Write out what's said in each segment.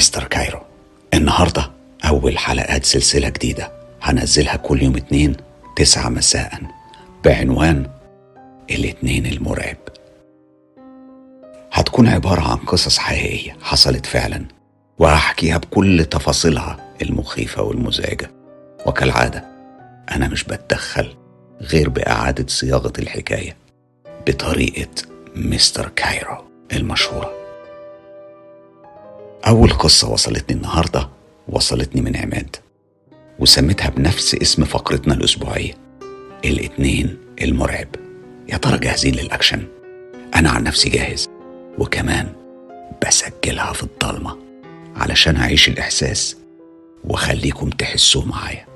مستر كايرو. النهاردة أول حلقات سلسلة جديدة. هنزلها كل يوم اتنين تسعة مساء. بعنوان الاتنين المرعب. هتكون عبارة عن قصص حقيقية حصلت فعلا وهحكيها بكل تفاصيلها المخيفة والمزعجة. وكالعادة أنا مش بتدخل غير بإعادة صياغة الحكاية بطريقة مستر كايرو المشهورة. أول قصة وصلتني النهاردة وصلتني من عماد وسميتها بنفس اسم فقرتنا الأسبوعية الاتنين المرعب يا ترى جاهزين للأكشن؟ أنا عن نفسي جاهز وكمان بسجلها في الضلمة علشان أعيش الإحساس وخليكم تحسوا معايا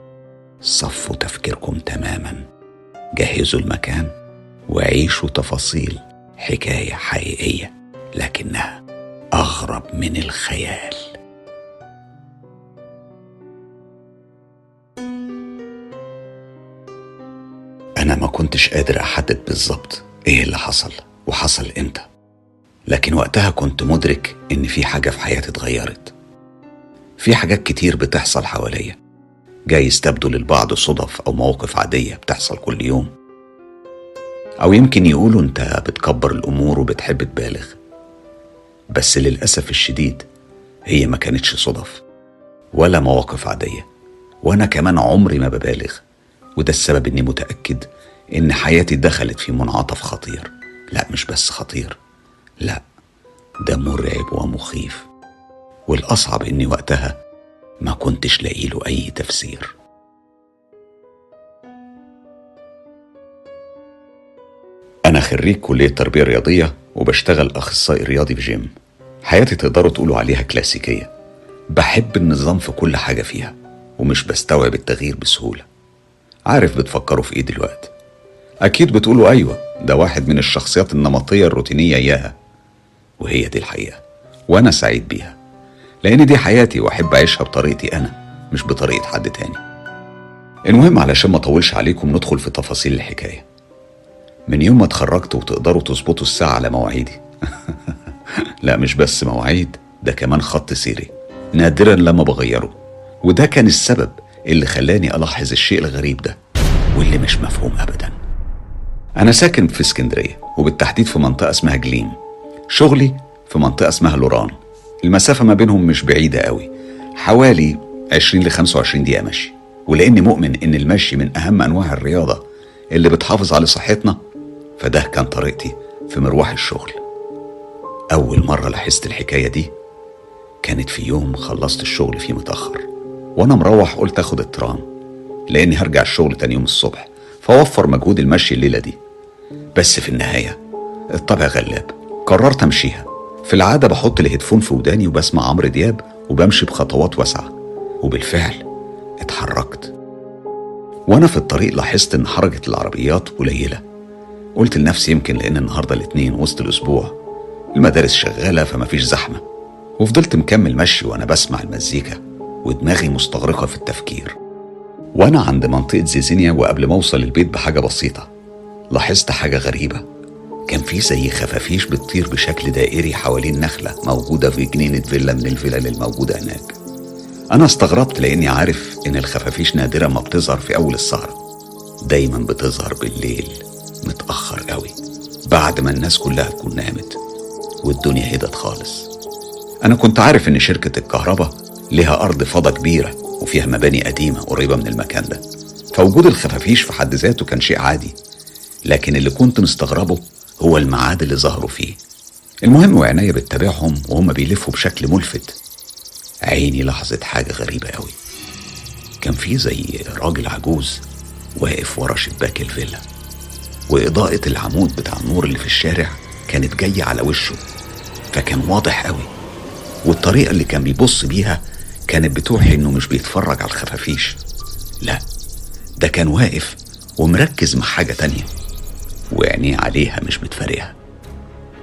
صفوا تفكيركم تماما جهزوا المكان وعيشوا تفاصيل حكاية حقيقية لكنها أغرب من الخيال. أنا ما كنتش قادر أحدد بالظبط إيه اللي حصل وحصل إمتى لكن وقتها كنت مدرك إن في حاجة في حياتي اتغيرت. في حاجات كتير بتحصل حواليا. جايز تبدو للبعض صدف أو مواقف عادية بتحصل كل يوم. أو يمكن يقولوا أنت بتكبر الأمور وبتحب تبالغ. بس للأسف الشديد هي ما كانتش صدف ولا مواقف عادية وأنا كمان عمري ما ببالغ وده السبب إني متأكد إن حياتي دخلت في منعطف خطير. لا مش بس خطير لا ده مرعب ومخيف والأصعب إني وقتها ما كنتش لاقي له أي تفسير. أنا خريج كلية تربية رياضية وبشتغل أخصائي رياضي في جيم. حياتي تقدروا تقولوا عليها كلاسيكية. بحب النظام في كل حاجة فيها ومش بستوعب التغيير بسهولة. عارف بتفكروا في إيه دلوقتي؟ أكيد بتقولوا أيوة ده واحد من الشخصيات النمطية الروتينية إياها وهي دي الحقيقة وأنا سعيد بيها. لأن دي حياتي وأحب أعيشها بطريقتي أنا مش بطريقة حد تاني. المهم علشان ما أطولش عليكم ندخل في تفاصيل الحكاية. من يوم ما اتخرجت وتقدروا تظبطوا الساعة على مواعيدي. لا مش بس مواعيد ده كمان خط سيري. نادرا لما بغيره. وده كان السبب اللي خلاني ألاحظ الشيء الغريب ده واللي مش مفهوم أبدا. أنا ساكن في اسكندرية وبالتحديد في منطقة اسمها جليم. شغلي في منطقة اسمها لوران. المسافة ما بينهم مش بعيدة قوي. حوالي 20 ل 25 دقيقة مشي. ولأني مؤمن إن المشي من أهم أنواع الرياضة اللي بتحافظ على صحتنا فده كان طريقتي في مروح الشغل. أول مرة لاحظت الحكاية دي؟ كانت في يوم خلصت الشغل فيه متأخر وأنا مروح قلت أخد الترام لأني هرجع الشغل تاني يوم الصبح فوفر مجهود المشي الليلة دي. بس في النهاية الطبع غلاب قررت أمشيها. في العادة بحط الهيدفون في وداني وبسمع عمرو دياب وبمشي بخطوات واسعة وبالفعل اتحركت. وأنا في الطريق لاحظت إن حركة العربيات قليلة. قلت لنفسي يمكن لأن النهاردة الاتنين وسط الأسبوع المدارس شغالة فمفيش زحمة. وفضلت مكمل مشي وأنا بسمع المزيكا ودماغي مستغرقة في التفكير. وأنا عند منطقة زيزينيا وقبل ما أوصل البيت بحاجة بسيطة. لاحظت حاجة غريبة. كان في زي خفافيش بتطير بشكل دائري حوالين نخلة موجودة في جنينة فيلا من الفلل الموجودة هناك. أنا استغربت لأني عارف إن الخفافيش نادرا ما بتظهر في أول السهرة. دايما بتظهر بالليل متأخر قوي بعد ما الناس كلها تكون نامت. والدنيا هدت خالص. أنا كنت عارف إن شركة الكهرباء لها أرض فضا كبيرة وفيها مباني قديمة قريبة من المكان ده. فوجود الخفافيش في حد ذاته كان شيء عادي لكن اللي كنت مستغربه هو الميعاد اللي ظهروا فيه. المهم وعناية بتتابعهم وهم بيلفوا بشكل ملفت. عيني لاحظت حاجة غريبة قوي. كان في زي راجل عجوز واقف ورا شباك الفيلا وإضاءة العمود بتاع النور اللي في الشارع كانت جاية على وشه. فكان واضح قوي. والطريقة اللي كان بيبص بيها كانت بتوحي إنه مش بيتفرج على الخفافيش. لا ده كان واقف ومركز مع حاجة تانية. وعينيه عليها مش بتفارقها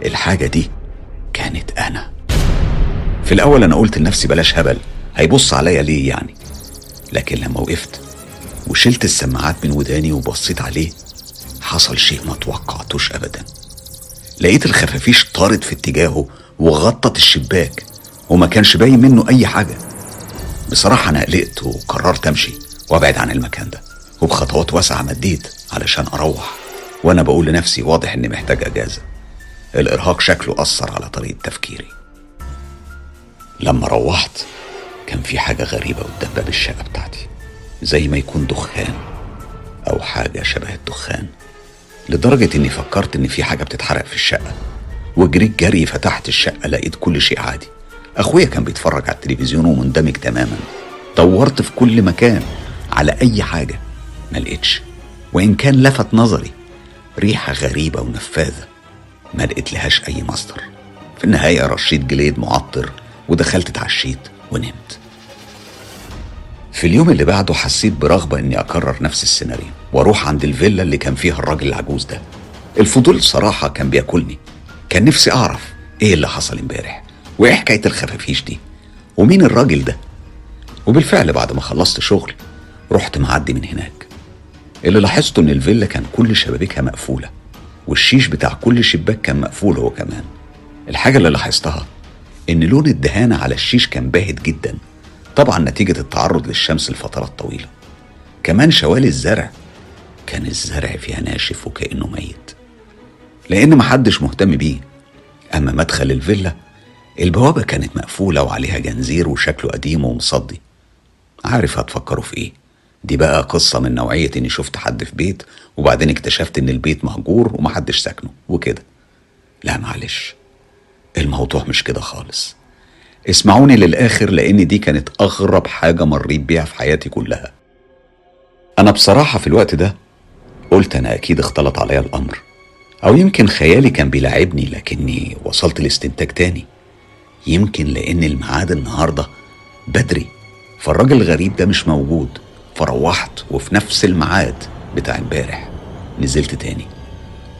الحاجة دي كانت أنا. في الأول أنا قلت لنفسي بلاش هبل هيبص عليا ليه يعني؟ لكن لما وقفت وشلت السماعات من وداني وبصيت عليه حصل شيء ما توقعتوش أبدا. لقيت الخفافيش طارت في اتجاهه وغطت الشباك وما كانش باين منه أي حاجة. بصراحة أنا قلقت وقررت أمشي وأبعد عن المكان ده وبخطوات واسعة مديت علشان أروح. وأنا بقول لنفسي واضح إني محتاج أجازة. الإرهاق شكله أثر على طريقة تفكيري. لما روحت كان في حاجة غريبة قدام باب الشقة بتاعتي زي ما يكون دخان أو حاجة شبه الدخان لدرجة إني فكرت إن في حاجة بتتحرق في الشقة. وجريت جري فتحت الشقة لقيت كل شيء عادي. أخويا كان بيتفرج على التلفزيون ومندمج تماما. دورت في كل مكان على أي حاجة. ما لقيتش. وإن كان لفت نظري ريحة غريبة ونفاذة ما لقيت لهاش أي مصدر. في النهاية رشيت جليد معطر ودخلت اتعشيت ونمت. في اليوم اللي بعده حسيت برغبة إني أكرر نفس السيناريو وأروح عند الفيلا اللي كان فيها الراجل العجوز ده. الفضول صراحة كان بياكلني. كان نفسي أعرف إيه اللي حصل امبارح وإيه حكاية الخفافيش دي ومين الراجل ده؟ وبالفعل بعد ما خلصت شغل رحت معدي من هناك. اللي لاحظته إن الفيلا كان كل شبابيكها مقفولة والشيش بتاع كل شباك كان مقفول هو كمان. الحاجة اللي لاحظتها إن لون الدهانة على الشيش كان باهت جدا. طبعا نتيجة التعرض للشمس لفترات طويلة. كمان شوال الزرع كان الزرع فيها ناشف وكأنه ميت. لأن محدش مهتم بيه. أما مدخل الفيلا البوابة كانت مقفولة وعليها جنزير وشكله قديم ومصدي. عارف هتفكروا في إيه؟ دي بقى قصة من نوعية إني شفت حد في بيت وبعدين اكتشفت إن البيت مهجور ومحدش ساكنه وكده. لا معلش الموضوع مش كده خالص. اسمعوني للآخر لأن دي كانت أغرب حاجة مريت بيها في حياتي كلها. أنا بصراحة في الوقت ده قلت أنا أكيد اختلط عليا الأمر. أو يمكن خيالي كان بيلعبني لكني وصلت لاستنتاج تاني. يمكن لأن الميعاد النهاردة بدري فالراجل الغريب ده مش موجود فروحت وفي نفس الميعاد بتاع امبارح نزلت تاني.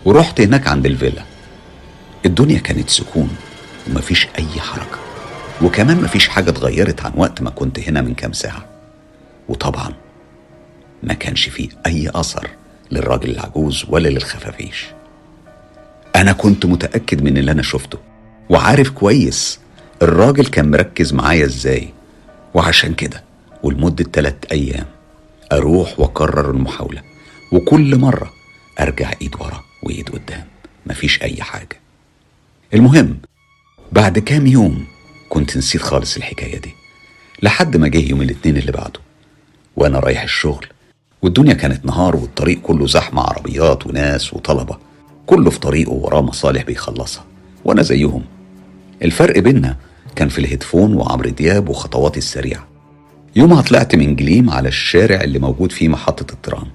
ورحت هناك عند الفيلا. الدنيا كانت سكون ومفيش أي حركة. وكمان مفيش حاجة اتغيرت عن وقت ما كنت هنا من كام ساعة. وطبعا ما كانش فيه أي أثر للراجل العجوز ولا للخفافيش. أنا كنت متأكد من اللي أنا شفته وعارف كويس الراجل كان مركز معايا إزاي. وعشان كده ولمدة تلات أيام أروح وأكرر المحاولة وكل مرة أرجع إيد ورا وإيد قدام مفيش أي حاجة. المهم بعد كام يوم كنت نسيت خالص الحكاية دي لحد ما جه يوم الاثنين اللي بعده وأنا رايح الشغل والدنيا كانت نهار والطريق كله زحمة عربيات وناس وطلبة. كله في طريقه وراه مصالح بيخلصها وأنا زيهم. الفرق بينا كان في ال headphone وعمرو دياب وخطواتي السريعة. يومها طلعت من جليم على الشارع اللي موجود فيه محطة الترام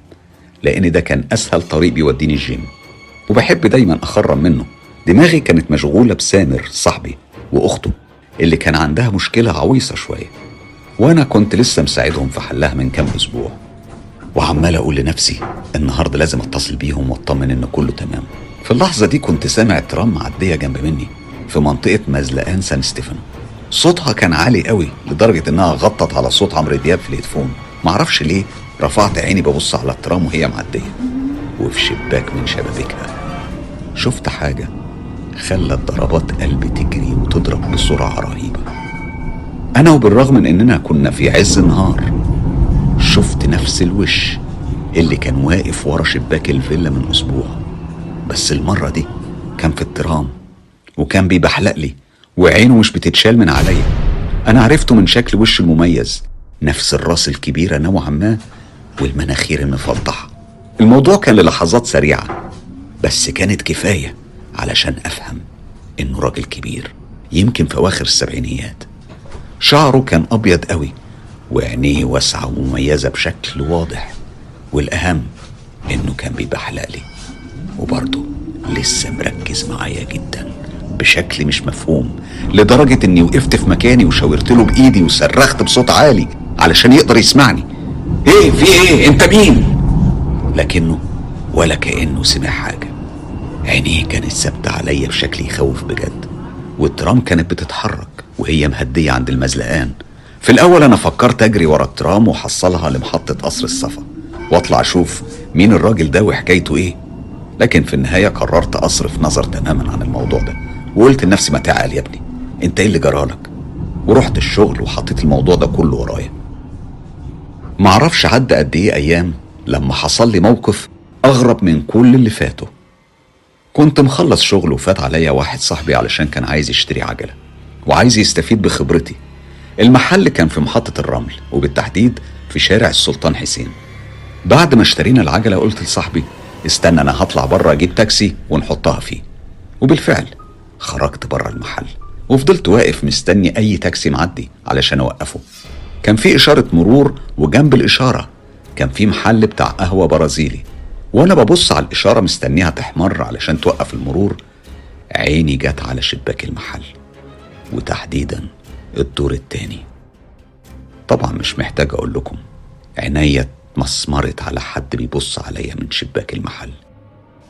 لأن ده كان أسهل طريق بيوديني الجيم. وبحب دايما أخرم منه. دماغي كانت مشغولة بسامر صاحبي وأخته اللي كان عندها مشكلة عويصة شوية. وأنا كنت لسه مساعدهم في حلها من كام أسبوع. وعمال أقول لنفسي النهاردة لازم أتصل بيهم وأطمن إن كله تمام. في اللحظة دي كنت سامع ترام معدية جنب مني في منطقة مزلقان سان ستيفانو. صوتها كان عالي قوي لدرجة إنها غطت على صوت عمرو دياب في ال headphone. معرفش ليه رفعت عيني ببص على الترام وهي معدية. وفي شباك من شبابيكها شفت حاجة خلت ضربات قلبي تجري وتضرب بسرعة رهيبة. أنا وبالرغم من إننا كنا في عز النهار نفس الوش اللي كان واقف ورا شباك الفيلا من أسبوع. بس المرة دي كان في الترام وكان بيبحلق لي وعينه مش بتتشال من عليا. أنا عرفته من شكل وشه المميز نفس الراس الكبيرة نوعا ما والمناخير المفضحة. الموضوع كان للحظات سريعة بس كانت كفاية علشان أفهم إنه راجل كبير يمكن في أواخر السبعينيات. شعره كان أبيض قوي وعينيه واسعة ومميزة بشكل واضح. والأهم إنه كان بيبحلق لي وبرضه لسه مركز معايا جدا بشكل مش مفهوم لدرجة إني وقفت في مكاني وشاورت له بإيدي وصرخت بصوت عالي علشان يقدر يسمعني. إيه؟ في إيه؟ أنت مين؟ لكنه ولا كأنه سمع حاجة. عينيه كانت ثابتة عليا بشكل يخوف بجد والترام كانت بتتحرك وهي مهدية عند المزلقان. في الأول أنا فكرت أجري ورا الترام وحصلها لمحطة قصر الصفا وأطلع أشوف مين الراجل ده وحكايته إيه. لكن في النهاية قررت أصرف نظر تماما عن الموضوع ده وقلت لنفسي ما تعال يا ابني أنت إيه اللي جرالك ورحت الشغل وحطيت الموضوع ده كله ورايا. معرفش عدى قد إيه أيام لما حصل لي موقف أغرب من كل اللي فاتوا. كنت مخلص شغل وفات عليا واحد صاحبي علشان كان عايز يشتري عجلة وعايز يستفيد بخبرتي. المحل كان في محطة الرمل وبالتحديد في شارع السلطان حسين. بعد ما اشترينا العجلة قلت لصاحبي استنى أنا هطلع بره أجيب تاكسي ونحطها فيه. وبالفعل خرجت بره المحل وفضلت واقف مستني أي تاكسي معدي علشان أوقفه. كان في إشارة مرور وجنب الإشارة كان في محل بتاع قهوة برازيلي. وأنا ببص على الإشارة مستنيها تحمر علشان توقف المرور عيني جت على شباك المحل. وتحديدا الدور التاني. طبعا مش محتاج أقول لكم عينيا اتمسمرت على حد بيبص عليا من شباك المحل.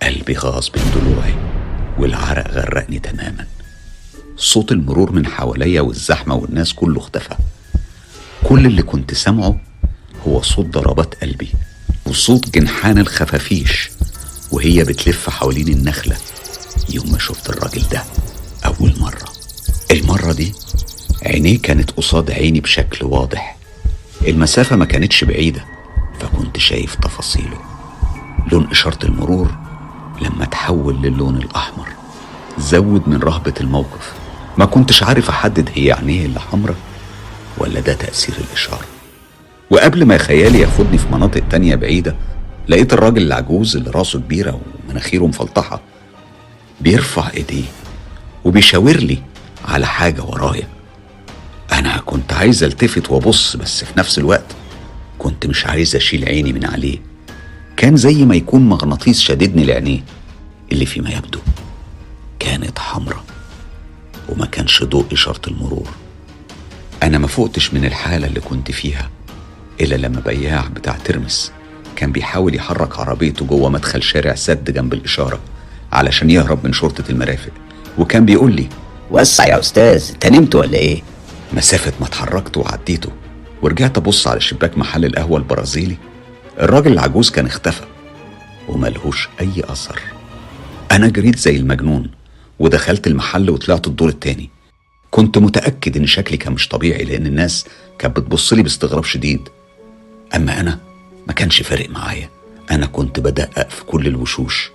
قلبي غاص بين ضلوعي والعرق غرقني تماما. صوت المرور من حواليا والزحمة والناس كله اختفى. كل اللي كنت سامعه هو صوت ضربات قلبي وصوت جنحان الخفافيش وهي بتلف حوالين النخلة. يوم ما شفت الراجل ده أول مرة. المرة دي عينيه كانت قصاد عيني بشكل واضح. المسافة ما كانتش بعيدة فكنت شايف تفاصيله. لون إشارة المرور لما تحول للون الأحمر. زود من رهبة الموقف. ما كنتش عارف أحدد هي عينيه اللي حمرة ولا ده تأثير الإشارة. وقبل ما خيالي ياخدني في مناطق تانية بعيدة لقيت الراجل العجوز اللي راسه كبيرة ومناخيره مفلطحة بيرفع إيديه وبيشاور لي على حاجة ورايا. أنا كنت عايز ألتفت وأبص بس في نفس الوقت كنت مش عايز أشيل عيني من عليه. كان زي ما يكون مغناطيس شددني لعينيه اللي فيما يبدو كانت حمرة وما كانش ضوء إشارة المرور. أنا ما فقتش من الحالة اللي كنت فيها إلا لما بياع بتاع ترمس كان بيحاول يحرك عربيته جوه مدخل شارع سد جنب الإشارة علشان يهرب من شرطة المرافق. وكان بيقول لي وسع يا أستاذ أنت نمت ولا إيه؟ مسافة ما اتحركت وعديته ورجعت أبص على شباك محل القهوة البرازيلي. الراجل العجوز كان اختفى وملهوش أي أثر. أنا جريت زي المجنون ودخلت المحل وطلعت الدور التاني. كنت متأكد إن شكلي كان مش طبيعي لأن الناس كانت بتبص لي باستغراب شديد. أما أنا ما كانش فارق معايا. أنا كنت بدقق في كل الوشوش.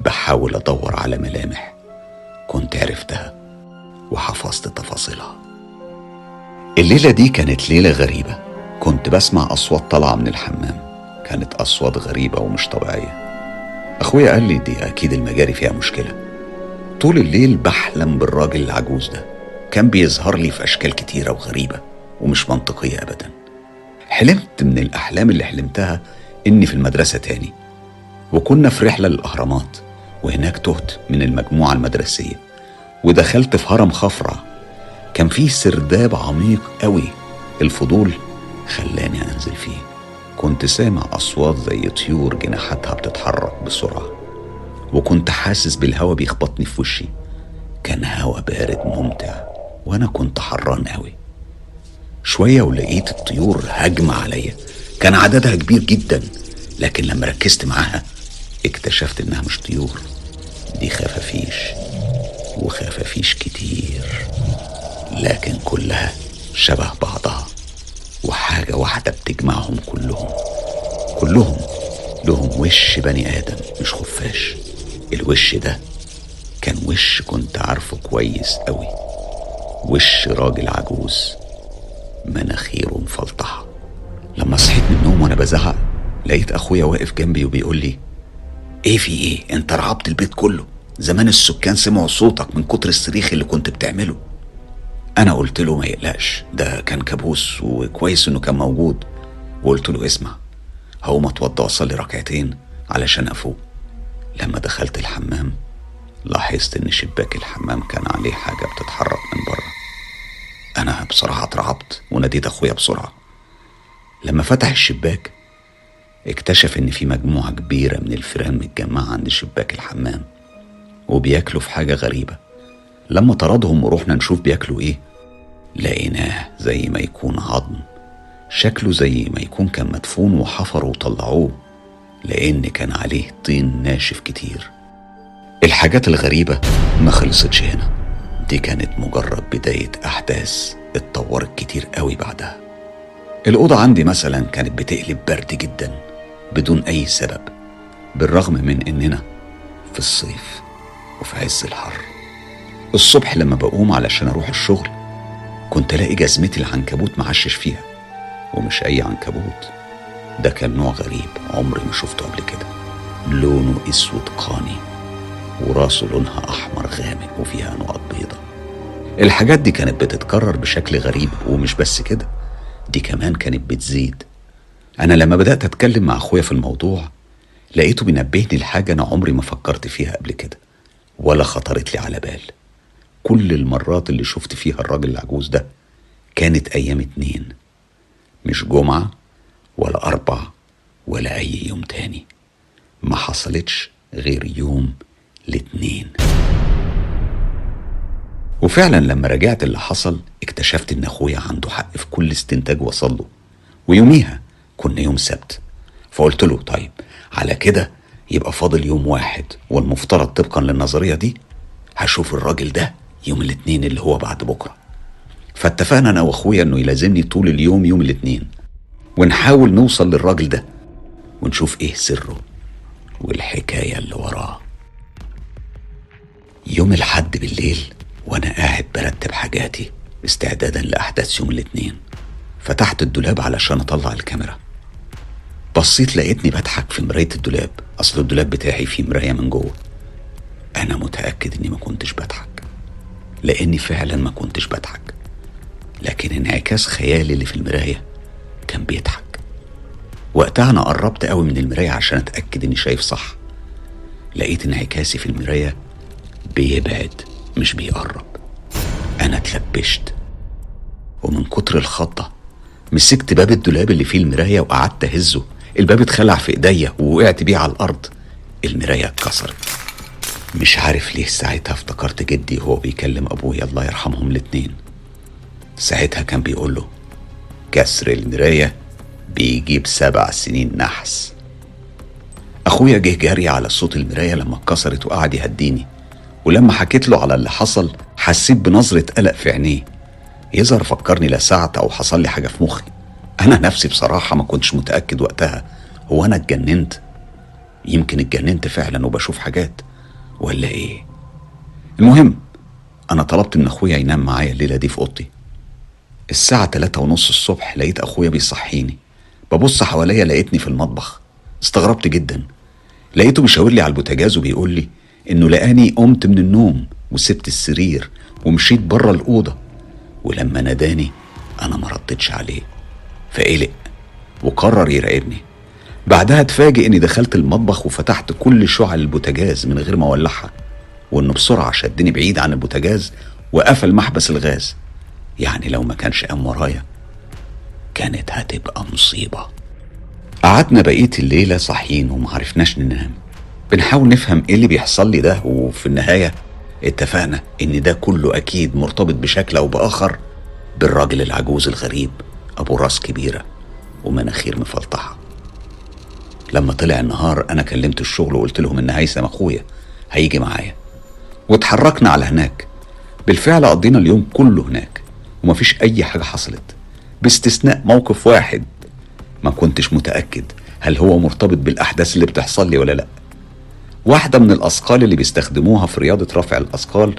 بحاول أدور على ملامح. كنت عرفتها وحفظت تفاصيلها. الليلة دي كانت ليلة غريبة. كنت بسمع أصوات طالعة من الحمام. كانت أصوات غريبة ومش طبيعية. أخويا قال لي دي أكيد المجاري فيها مشكلة. طول الليل بحلم بالراجل العجوز ده. كان بيظهر لي في أشكال كتيرة وغريبة ومش منطقية أبدا. حلمت من الأحلام اللي حلمتها إني في المدرسة تاني. وكنا في رحلة للأهرامات. وهناك تهت من المجموعة المدرسية. ودخلت في هرم خفرع. كان فيه سرداب عميق قوي. الفضول خلاني أنزل فيه. كنت سامع أصوات زي طيور جناحاتها بتتحرك بسرعة وكنت حاسس بالهوا بيخبطني في وشي. كان هوا بارد ممتع وأنا كنت حران قوي. شوية ولقيت الطيور هجمة عليا. كان عددها كبير جدا لكن لما ركزت معاها اكتشفت إنها مش طيور. دي خفافيش وخفافيش كتير. لكن كلها شبه بعضها وحاجة واحدة بتجمعهم كلهم. كلهم لهم وش بني آدم مش خفاش. الوش ده كان وش كنت عارفه كويس قوي وش راجل عجوز مناخيره مفلطحة. لما صحيت من النوم وأنا بزعق لقيت أخويا واقف جنبي وبيقول لي إيه في إيه؟ أنت رعبت البيت كله. زمان السكان سمعوا صوتك من كتر الصريخ اللي كنت بتعمله. أنا قلت له ما يقلقش ده كان كابوس وكويس إنه كان موجود. وقلت له اسمع هقوم أتوضى وأصلي ركعتين علشان أفوق. لما دخلت الحمام لاحظت إن شباك الحمام كان عليه حاجة بتتحرك من بره. أنا بصراحة اترعبت وناديت أخويا بسرعة. لما فتح الشباك اكتشف إن في مجموعة كبيرة من الفئران متجمعة عند شباك الحمام وبياكلوا في حاجة غريبة. لما طردهم ورحنا نشوف بياكلوا إيه. لقيناه زي ما يكون عظم شكله زي ما يكون كان مدفون وحفروا وطلعوه لأن كان عليه طين ناشف كتير. الحاجات الغريبة ما خلصتش هنا. دي كانت مجرد بداية أحداث اتطورت كتير قوي بعدها. الأوضة عندي مثلا كانت بتقلب برد جدا بدون أي سبب بالرغم من إننا في الصيف وفي عز الحر. الصبح لما بقوم علشان أروح الشغل كنت ألاقي جزمتي العنكبوت معشش فيها ومش أي عنكبوت. ده كان نوع غريب عمري ما شفته قبل كده. لونه أسود قاني وراسه لونها أحمر غامق وفيها نقط بيضة. الحاجات دي كانت بتتكرر بشكل غريب ومش بس كده دي كمان كانت بتزيد. أنا لما بدأت أتكلم مع أخويا في الموضوع لقيته بينبهني لحاجة أنا عمري ما فكرت فيها قبل كده ولا خطرت لي على بال. كل المرات اللي شفت فيها الراجل العجوز ده كانت أيام اتنين. مش جمعة ولا أربع ولا أي يوم تاني. ما حصلتش غير يوم الاتنين. وفعلا لما راجعت اللي حصل اكتشفت إن أخويا عنده حق في كل استنتاج وصل له. ويوميها كنا يوم سبت. فقلت له طيب على كده يبقى فاضل يوم واحد والمفترض طبقا للنظرية دي هشوف الراجل ده يوم الاثنين اللي هو بعد بكرة. فاتفقنا أنا وأخويا إنه يلازمني طول اليوم يوم الاثنين. ونحاول نوصل للراجل ده ونشوف إيه سره والحكاية اللي وراه. يوم الحد بالليل وأنا قاعد برتب حاجاتي استعدادا لأحداث يوم الاثنين. فتحت الدولاب علشان أطلع الكاميرا. بصيت لقيتني بضحك في مراية الدولاب. أصل الدولاب بتاعي فيه مراية من جوه. أنا متأكد إني ما كنتش بضحك. لأني فعلا ما كنتش بضحك. لكن انعكاس خيالي اللي في المراية كان بيضحك. وقتها أنا قربت قوي من المراية عشان أتأكد إني شايف صح. لقيت انعكاسي في المراية بيبعد مش بيقرب. أنا اتلبشت. ومن كتر الخضة مسكت باب الدولاب اللي فيه المراية وقعدت أهزه. الباب اتخلع في إيديا ووقعت بيه على الأرض. المراية اتكسرت. مش عارف ليه ساعتها افتكرت جدي وهو بيكلم أبويا الله يرحمهم الاتنين. ساعتها كان بيقول له كسر المراية بيجيب سبع سنين نحس. أخويا جه جري على صوت المراية لما اتكسرت وقعد يهديني. ولما حكيت له على اللي حصل حسيت بنظرة قلق في عينيه. يظهر فكرني لا ساعة أو حصل لي حاجة في مخي. أنا نفسي بصراحة ما كنتش متأكد وقتها هو أنا اتجننت. يمكن اتجننت فعلا وبشوف حاجات. ولا إيه؟ المهم أنا طلبت من أخويا ينام معايا الليلة دي في أوضتي. الساعة تلاتة ونص الصبح لقيت أخويا بيصحيني. ببص حواليا لقيتني في المطبخ. استغربت جدا. لقيته بيشاور لي على البوتاجاز وبيقول لي إنه لقاني قمت من النوم وسبت السرير ومشيت بره الأوضة. ولما ناداني أنا ما ردتش عليه. فقلق وقرر يراقبني. بعدها اتفاجئ إني دخلت المطبخ وفتحت كل شعل البوتاجاز من غير ما أولعها وإنه بسرعة شدني بعيد عن البوتاجاز وقفل محبس الغاز. يعني لو ما كانش قام ورايا كانت هتبقى مصيبة. قعدنا بقية الليلة صاحيين ومعرفناش ننام. بنحاول نفهم إيه اللي بيحصل لي ده وفي النهاية اتفقنا إن ده كله أكيد مرتبط بشكل أو بآخر بالراجل العجوز الغريب أبو راس كبيرة ومناخير مفلطحة. لما طلع النهار أنا كلمت الشغل وقلت لهم إن هيثم أخويا هيجي معايا. واتحركنا على هناك. بالفعل قضينا اليوم كله هناك. ومفيش أي حاجة حصلت. باستثناء موقف واحد ما كنتش متأكد هل هو مرتبط بالأحداث اللي بتحصل لي ولا لأ. واحدة من الأثقال اللي بيستخدموها في رياضة رفع الأثقال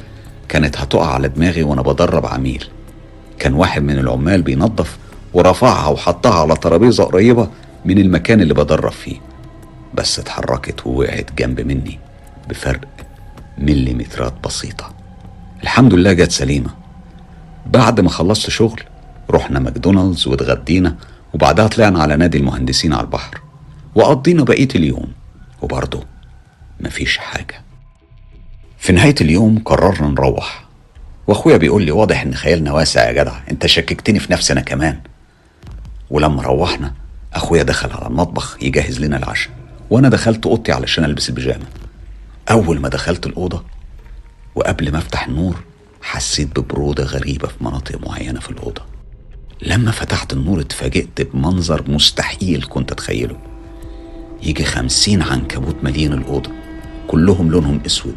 كانت هتقع على دماغي وأنا بدرب عميل. كان واحد من العمال بينظف ورفعها وحطها على ترابيزة قريبة من المكان اللي بدرب فيه بس اتحركت ووقعت جنب مني بفرق مليمترات بسيطة. الحمد لله جت سليمة. بعد ما خلصت شغل رحنا ماكدونالدز واتغدينا وبعدها طلعنا على نادي المهندسين على البحر. وقضينا بقية اليوم. وبرضه مفيش حاجة. في نهاية اليوم قررنا نروح. واخويا بيقول لي واضح إن خيالنا واسع يا جدع. أنت شككتني في نفسي أنا كمان. ولما روحنا أخويا دخل على المطبخ يجهز لنا العشاء وأنا دخلت أوضتي علشان ألبس البيجامة. أول ما دخلت الأوضة وقبل ما أفتح النور حسيت ببرودة غريبة في مناطق معينة في الأوضة. لما فتحت النور اتفاجئت بمنظر مستحيل كنت أتخيله. يجي خمسين عنكبوت مالين الأوضة كلهم لونهم أسود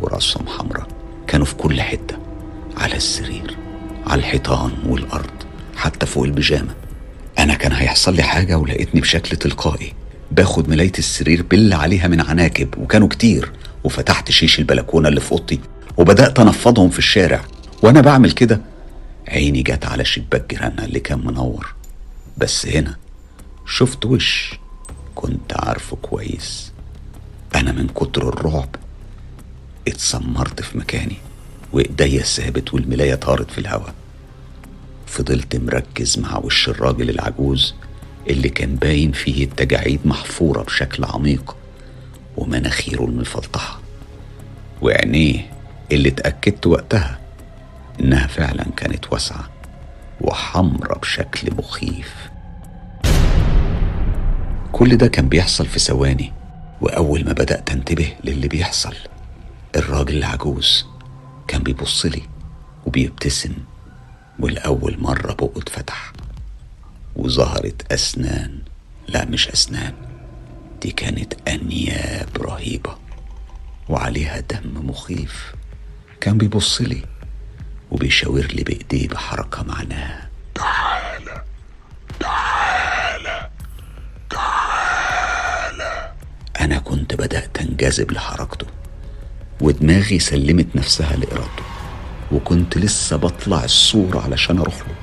ورأسهم حمراء كانوا في كل حتة على السرير على الحيطان والأرض حتى فوق البيجامة. أنا كان هيحصل لي حاجة ولقيتني بشكل تلقائي. باخد ملاية السرير بل عليها من عناكب وكانوا كتير. وفتحت شيش البلكونة اللي في أوضتي وبدأت أنفضهم في الشارع. وأنا بعمل كده. عيني جت على شباك جيراننا اللي كان منور. بس هنا شفت وش كنت عارفه كويس. أنا من كتر الرعب اتسمرت في مكاني وإيديا ثابت والملاية طارت في الهوا فضلت مركز مع وش الراجل العجوز اللي كان باين فيه التجاعيد محفورة بشكل عميق ومناخيره المفلطحة. وعينيه اللي اتأكدت وقتها إنها فعلا كانت واسعة وحمرة بشكل مخيف. كل ده كان بيحصل في ثواني وأول ما بدأت أنتبه للي بيحصل الراجل العجوز كان بيبص لي وبيبتسم. والأول مرة بقه اتفتح وظهرت أسنان. لا مش أسنان دي كانت أنياب رهيبة وعليها دم مخيف. كان بيبص لي وبيشاور لي بإيديه بحركة معناها. أنا كنت بدأت أنجذب لحركته ودماغي سلمت نفسها لإرادته. وكنت لسه بطلع السور علشان أروح له.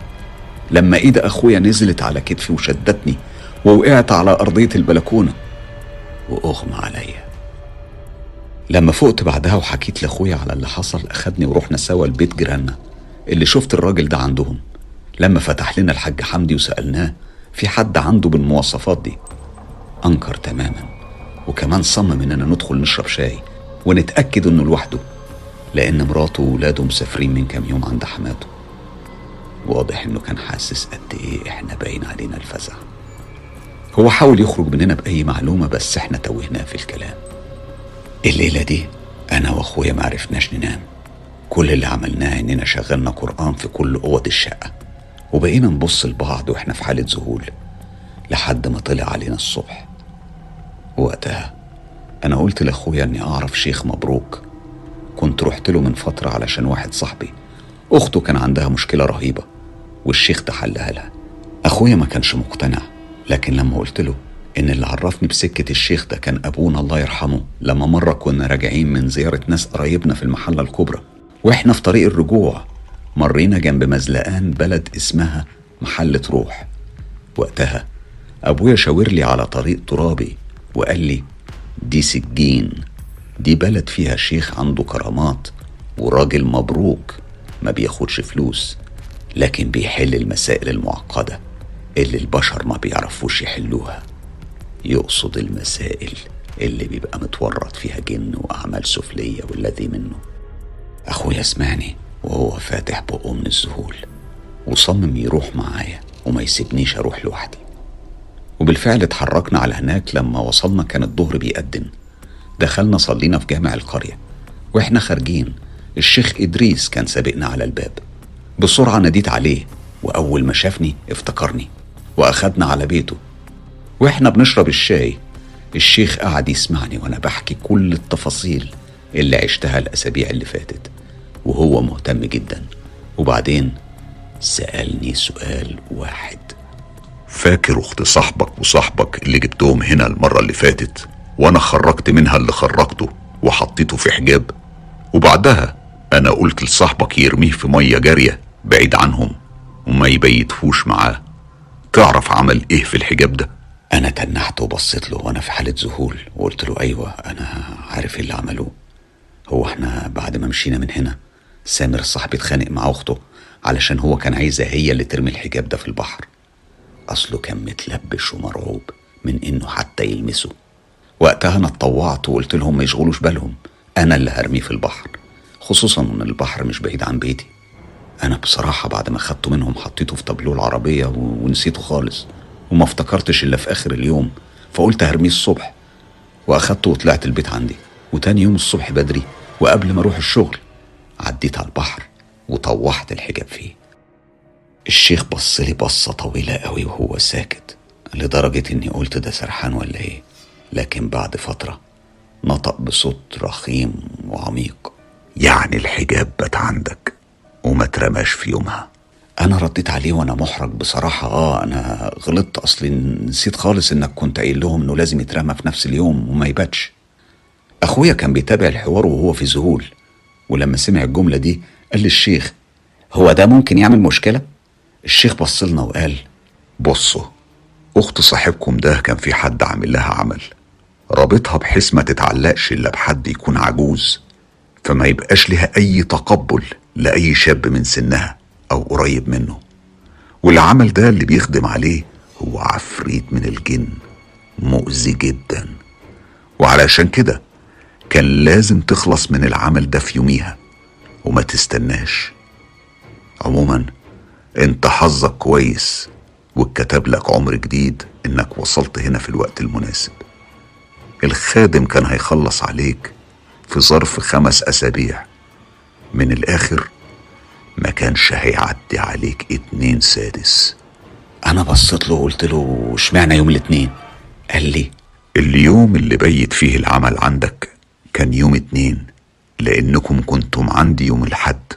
لما إيد أخويا نزلت على كتفي وشدتني ووقعت على أرضية البلكونة وأغمى عليا. لما فقت بعدها وحكيت لأخويا على اللي حصل أخدني ورحنا سوا لبيت جيراننا اللي شفت الراجل ده عندهم. لما فتح لنا الحاج حمدي وسألناه في حد عنده بالمواصفات دي أنكر تماما. وكمان صمم إننا ندخل نشرب شاي ونتأكد إنه لوحده. لأن مراته وولاده مسافرين من كام يوم عند حماته. واضح إنه كان حاسس قد إيه إحنا باين علينا الفزع. هو حاول يخرج مننا بأي معلومة بس إحنا توهناه في الكلام. الليلة دي؟ أنا وأخويا معرفناش ننام. كل اللي عملناه إننا شغلنا قرآن في كل أوض الشقة. وبقينا نبص لبعض وإحنا في حالة ذهول لحد ما طلع علينا الصبح. وقتها أنا قلت لأخويا إني أعرف شيخ مبروك. كنت رحت له من فترة علشان واحد صاحبي. أخته كان عندها مشكلة رهيبة والشيخ ده حلها لها. أخويا ما كانش مقتنع لكن لما قلت له إن اللي عرفني بسكة الشيخ ده كان أبونا الله يرحمه لما مرة كنا راجعين من زيارة ناس قرايبنا في المحلة الكبرى وإحنا في طريق الرجوع مرينا جنب مزلقان بلد اسمها محلة روح. وقتها أبويا شاور لي على طريق ترابي وقال لي دي سجين. دي بلد فيها شيخ عنده كرامات وراجل مبروك ما بياخدش فلوس لكن بيحل المسائل المعقدة اللي البشر ما بيعرفوش يحلوها. يقصد المسائل اللي بيبقى متورط فيها جن وأعمال سفلية والذي منه. أخويا سمعني وهو فاتح بقه من الذهول وصمم يروح معايا وما يسيبنيش أروح لوحدي. وبالفعل اتحركنا على هناك لما وصلنا كان الظهر بيأذن دخلنا صلينا في جامع القرية وإحنا خارجين الشيخ إدريس كان سابقنا على الباب. بسرعة ناديت عليه وأول ما شافني افتكرني وأخدنا على بيته. وإحنا بنشرب الشاي الشيخ قعد يسمعني وأنا بحكي كل التفاصيل اللي عشتها الأسابيع اللي فاتت وهو مهتم جدا. وبعدين سألني سؤال واحد. فاكر أخت صاحبك وصاحبك اللي جبتهم هنا المرة اللي فاتت؟ وأنا خرجت منها اللي خرجته وحطيته في حجاب. وبعدها أنا قلت لصاحبك يرميه في مية جارية بعيد عنهم وما يبيتفوش معاه. تعرف عمل إيه في الحجاب ده؟ أنا تنحت وبصيت له وأنا في حالة ذهول وقلت له أيوه أنا عارف إيه اللي عملوه. هو إحنا بعد ما مشينا من هنا سامر صاحبي اتخانق مع أخته علشان هو كان عايزها هي اللي ترمي الحجاب ده في البحر. أصله كان متلبش ومرعوب من إنه حتى يلمسه. وقتها أنا اتطوعت وقلت لهم ما يشغلوش بالهم. أنا اللي هرميه في البحر خصوصا إن البحر مش بعيد عن بيتي. أنا بصراحة بعد ما خدته منهم حطيته في تابلوه العربية ونسيته خالص وما افتكرتش إلا في آخر اليوم فقلت هرميه الصبح. وأخدته وطلعت البيت عندي وتاني يوم الصبح بدري وقبل ما أروح الشغل عديت على البحر وطوحت الحجاب فيه. الشيخ بص لي بصة طويلة قوي وهو ساكت لدرجة إني قلت ده سرحان ولا إيه؟ لكن بعد فترة نطق بصوت رخيم وعميق. يعني الحجاب بات عندك وما اترماش في يومها. أنا رديت عليه وأنا محرج بصراحة. آه أنا غلطت. اصلي نسيت خالص إنك كنت قايل لهم إنه لازم يترمى في نفس اليوم وما يباتش. أخويا كان بيتابع الحوار وهو في ذهول ولما سمع الجملة دي قال للشيخ هو ده ممكن يعمل مشكلة؟ الشيخ بص لنا وقال بصوا أخت صاحبكم ده كان في حد عامل لها عمل. رابطها بحيث ما تتعلقش إلا بحد يكون عجوز فما يبقاش لها أي تقبل لأي شاب من سنها أو قريب منه. والعمل ده اللي بيخدم عليه هو عفريت من الجن مؤذي جدا. وعلشان كده كان لازم تخلص من العمل ده في يوميها وما تستناش. عموما أنت حظك كويس واتكتب لك عمر جديد إنك وصلت هنا في الوقت المناسب. الخادم كان هيخلص عليك في ظرف خمس أسابيع. من الآخر ما كانش هيعدي عليك اتنين سادس. أنا بصيت له وقلت له اشمعنى يوم الاثنين قال لي اليوم اللي بيت فيه العمل عندك كان يوم اتنين لأنكم كنتم عندي يوم الحد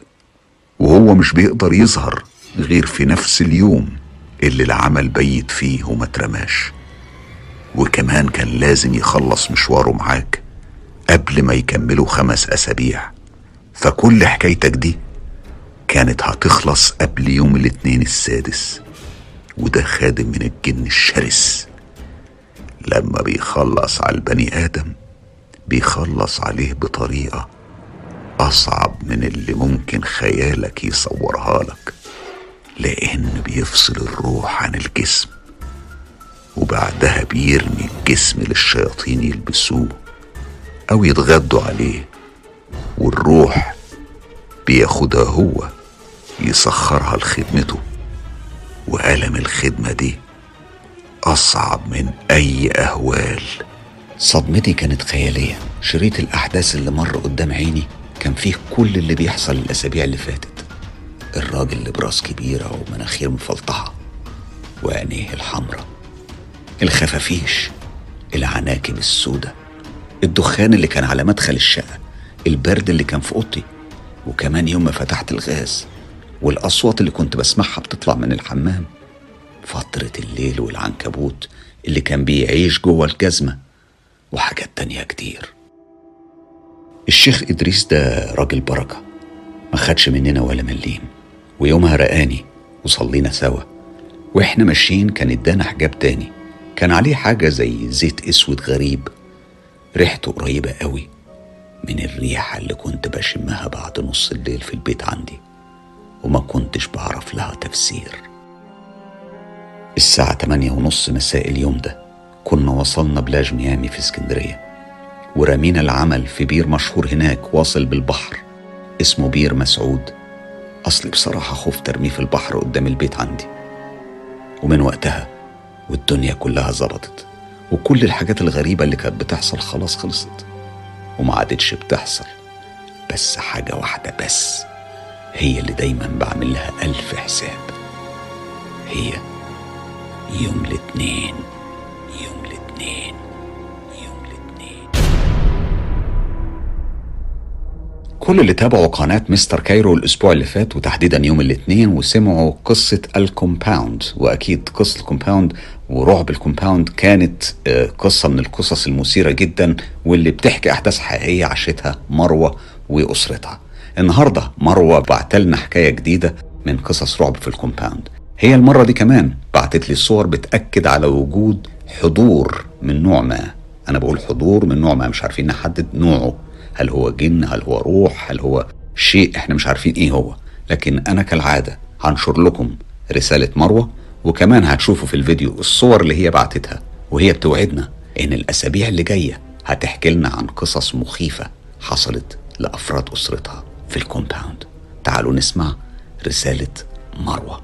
وهو مش بيقدر يظهر غير في نفس اليوم اللي العمل بيت فيه وما اترماش. وكمان كان لازم يخلص مشواره معاك قبل ما يكملوا خمس أسابيع. فكل حكايتك دي كانت هتخلص قبل يوم الاثنين السادس وده خادم من الجن الشرس. لما بيخلص على البني آدم بيخلص عليه بطريقة أصعب من اللي ممكن خيالك يصورها لك لأن بيفصل الروح عن الجسم. وبعدها بيرمي الجسم للشياطين يلبسوه أو يتغدوا عليه والروح بياخدها هو يسخرها لخدمته. وألم الخدمة دي أصعب من أي أهوال. صدمتي كانت خيالية. شريط الأحداث اللي مر قدام عيني كان فيه كل اللي بيحصل الأسابيع اللي فاتت. الراجل اللي براس كبيرة ومناخير مفلطحة وعينيه الحمراء. الخفافيش العناكب السودة الدخان اللي كان على مدخل الشقة البرد اللي كان في أوضتي وكمان يوم ما فتحت الغاز والأصوات اللي كنت بسمعها بتطلع من الحمام فترة الليل والعنكبوت اللي كان بيعيش جوه الجزمة وحاجات تانية كتير. الشيخ إدريس ده راجل بركة ما خدش مننا ولا مليم ويومها رقاني وصلينا سوا وإحنا ماشيين كان ادانا حجاب تاني. كان عليه حاجة زي زيت أسود غريب. ريحته قريبة قوي من الريحة اللي كنت بشمها بعد نص الليل في البيت عندي وما كنتش بعرف لها تفسير. الساعة تمانية ونص مساء اليوم ده كنا وصلنا بلاج ميامي في اسكندرية ورمينا العمل في بير مشهور هناك واصل بالبحر اسمه بير مسعود. أصلي بصراحة خفت أرميه في البحر قدام البيت عندي. ومن وقتها والدنيا كلها ظبطت وكل الحاجات الغريبة اللي كانت بتحصل خلاص خلصت. وما عادتش بتحصل. بس حاجة واحدة بس. هي اللي دايما بعمل لها ألف حساب. هي يوم الاثنين. يوم الاثنين. يوم الاثنين. كل اللي تابعوا قناة Mister Cairo الأسبوع اللي فات وتحديدا يوم الاثنين وسمعوا قصة ال compound. وأكيد قصة ال compound ورعب ال compound كانت آه، قصة من القصص المثيرة جدا واللي بتحكي أحداث حقيقية عاشتها مروة وأسرتها. النهاردة مروة بعتلنا حكاية جديدة من قصص رعب في ال compound. هي المرة دي كمان بعتت لي صور بتأكد على وجود حضور من نوع ما. أنا بقول حضور من نوع ما مش عارفين نحدد نوعه. هل هو جن هل هو روح هل هو شيء إحنا مش عارفين إيه هو. لكن أنا كالعادة هنشر لكم رسالة مروة وكمان هتشوفوا في الفيديو الصور اللي هي بعتتها وهي بتوعدنا إن الأسابيع اللي جاية هتحكي لنا عن قصص مخيفة حصلت لأفراد أسرتها في الكومباوند. تعالوا نسمع رسالة مروة.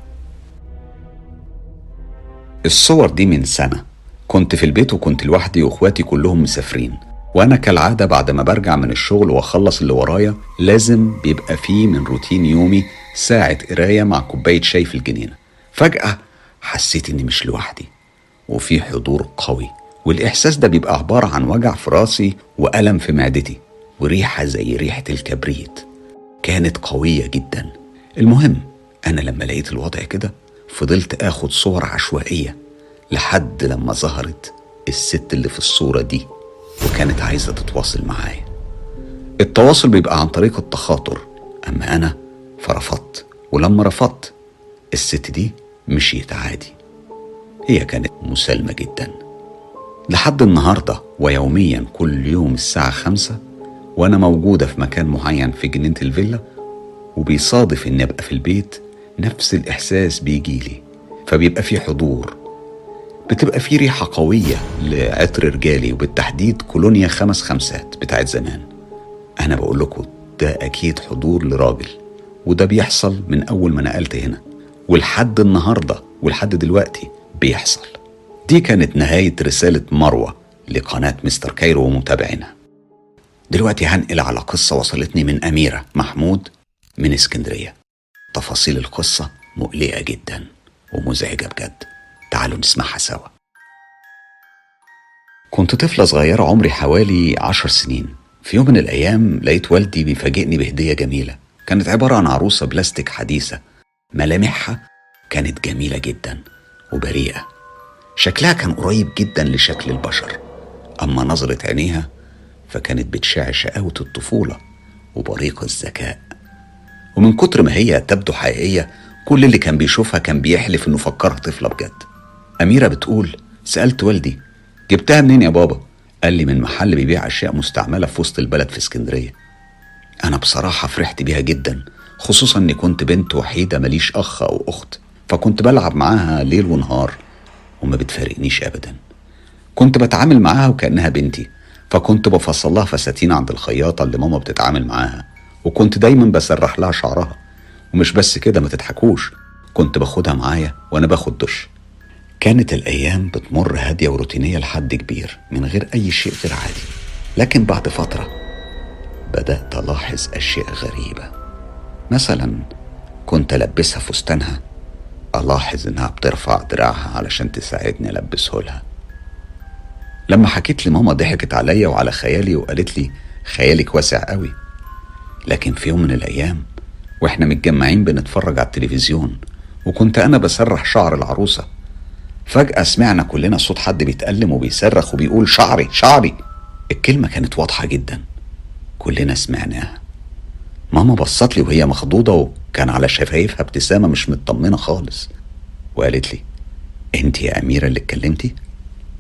الصور دي من سنة. كنت في البيت وكنت لوحدي وإخواتي كلهم مسافرين. وأنا كالعادة بعد ما برجع من الشغل وأخلص اللي ورايا لازم بيبقى فيه من روتين يومي ساعة قراية مع كوباية شاي في الجنينة. فجأة حسيت إني مش لوحدي وفي حضور قوي والإحساس ده بيبقى عبارة عن وجع في راسي وألم في معدتي وريحة زي ريحة الكبريت. كانت قوية جدا. المهم أنا لما لقيت الوضع كده فضلت آخد صور عشوائية لحد لما ظهرت الست اللي في الصورة دي وكانت عايزة تتواصل معايا. التواصل بيبقى عن طريق التخاطر أما أنا فرفضت ولما رفضت الست دي مشيت عادي. هي كانت مسالمة جدا. لحد النهاردة ويوميا كل يوم الساعة خمسة وأنا موجودة في مكان معين في جنينة الفيلا وبيصادف إني أبقى في البيت نفس الإحساس بيجيلي فبيبقى في حضور. بتبقى في ريحة قوية لعطر رجالي وبالتحديد كولونيا خمس خمسات بتاعت زمان. أنا بقول لكم ده أكيد حضور لراجل وده بيحصل من أول ما نقلت هنا. ولحد النهاردة ولحد دلوقتي بيحصل. دي كانت نهاية رسالة مروة لقناة مستر كايرو ومتابعينها دلوقتي هنقل على قصة وصلتني من أميرة محمود من اسكندرية. تفاصيل القصة مقلقة جدا ومزعجة بجد. تعالوا نسمعها سوا. كنت طفلة صغيرة عمري حوالي عشر سنين. في يوم من الأيام لقيت والدي بيفاجئني بهدية جميلة. كانت عبارة عن عروسة بلاستيك حديثة. ملامحها كانت جميلة جدا وبريئة. شكلها كان قريب جدا لشكل البشر. أما نظرة عينيها فكانت بتشع شقاوة الطفولة وبريق الذكاء. ومن كتر ما هي تبدو حقيقية كل اللي كان بيشوفها كان بيحلف إنه فكرها طفلة بجد. أميرة بتقول سألت والدي جبتها منين يا بابا؟ قال لي من محل بيبيع أشياء مستعملة في وسط البلد في اسكندرية. أنا بصراحة فرحت بيها جدا خصوصا إني كنت بنت وحيدة ماليش أخ أو أخت فكنت بلعب معاها ليل ونهار وما بتفارقنيش أبدا. كنت بتعامل معاها وكأنها بنتي فكنت بفصل لها فساتين عند الخياطة اللي ماما بتتعامل معاها وكنت دايما بسرح لها شعرها. ومش بس كده ما تضحكوش كنت باخدها معايا وأنا باخد دش. كانت الأيام بتمر هادية وروتينية لحد كبير من غير أي شيء غير عادي. لكن بعد فترة بدأت ألاحظ أشياء غريبة. مثلا كنت ألبسها فستانها. الاحظ انها بترفع دراعها علشان تساعدني ألبسه لها. لما حكيت لماما ضحكت عليا وعلى خيالي وقالت لي خيالك واسع قوي. لكن في يوم من الأيام وإحنا متجمعين بنتفرج على التلفزيون وكنت أنا بسرح شعر العروسة. فجأة سمعنا كلنا صوت حد بيتألم وبيصرخ وبيقول شعري شعري. الكلمة كانت واضحة جدا. كلنا سمعناها. ماما بصت لي وهي مخضوضة وكان على شفايفها ابتسامة مش مطمنة خالص. وقالت لي أنت يا أميرة اللي اتكلمتي؟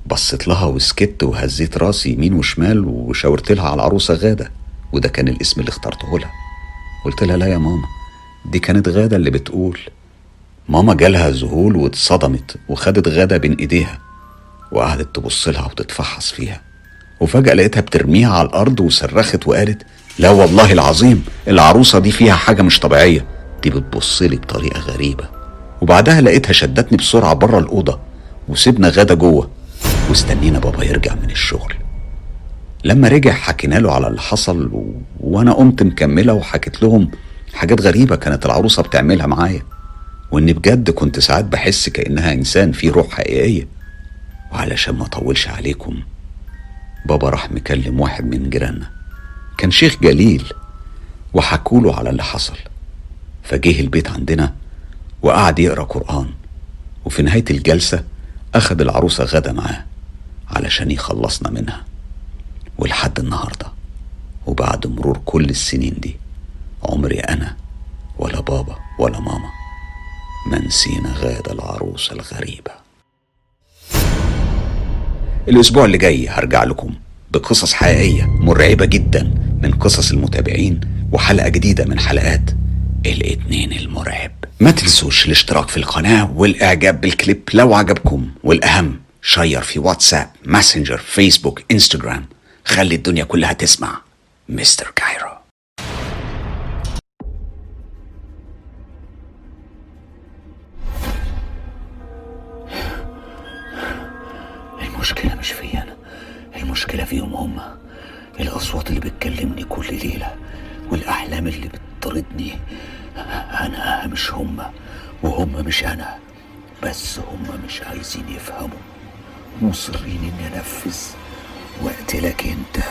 بصيت لها وسكت وهزيت راسي يمين وشمال وشاورت لها على العروسه غادة وده كان الاسم اللي اخترته لها. قلت لها لا يا ماما دي كانت غادة اللي بتقول. ماما جالها ذهول واتصدمت وخدت غادة بين ايديها وقعدت تبص لها وتتفحص فيها. وفجأة لقيتها بترميها على الأرض وصرخت وقالت لا والله العظيم العروسة دي فيها حاجة مش طبيعية. دي بتبص لي بطريقة غريبة. وبعدها لقيتها شدتني بسرعة بره الأوضة وسيبنا غادة جوه. واستنينا بابا يرجع من الشغل. لما رجع حكينا له على اللي حصل و... وأنا قمت مكملة وحكيت لهم حاجات غريبة كانت العروسة بتعملها معايا. وإني بجد كنت ساعات بحس كأنها إنسان فيه روح حقيقية. وعلشان ما أطولش عليكم بابا راح مكلم واحد من جيراننا. كان شيخ جليل وحكوله على اللي حصل. فجه البيت عندنا وقعد يقرأ قرآن. وفي نهاية الجلسة اخد العروسة غدا معاه علشان يخلصنا منها. ولحد النهارده وبعد مرور كل السنين دي عمري أنا ولا بابا ولا ماما ما نسينا غادة العروسة الغريبة. الأسبوع اللي جاي هرجع لكم بقصص حقيقية مرعبة جدا. من قصص المتابعين وحلقة جديدة من حلقات الاتنين المرعب. ما تنسوش الاشتراك في القناة والإعجاب بالكليب لو عجبكم والأهم share في واتساب ماسنجر فيسبوك إنستجرام. خلي الدنيا كلها تسمع مستر كايرو. المشكلة مش فيا أنا. المشكلة فيهم هما الأصوات اللي بتكلمني كل ليلة والأحلام اللي بتطردني أنا مش هما وهم مش أنا بس هما مش عايزين يفهموا. مصرين إني أنفذ واقتلك أنت.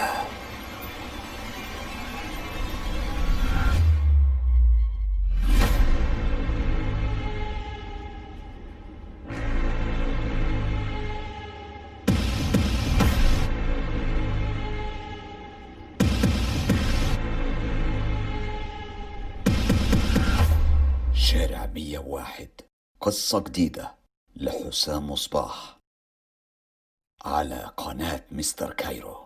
101 قصة جديدة لحسام مصباح. على قناة مستر كايرو.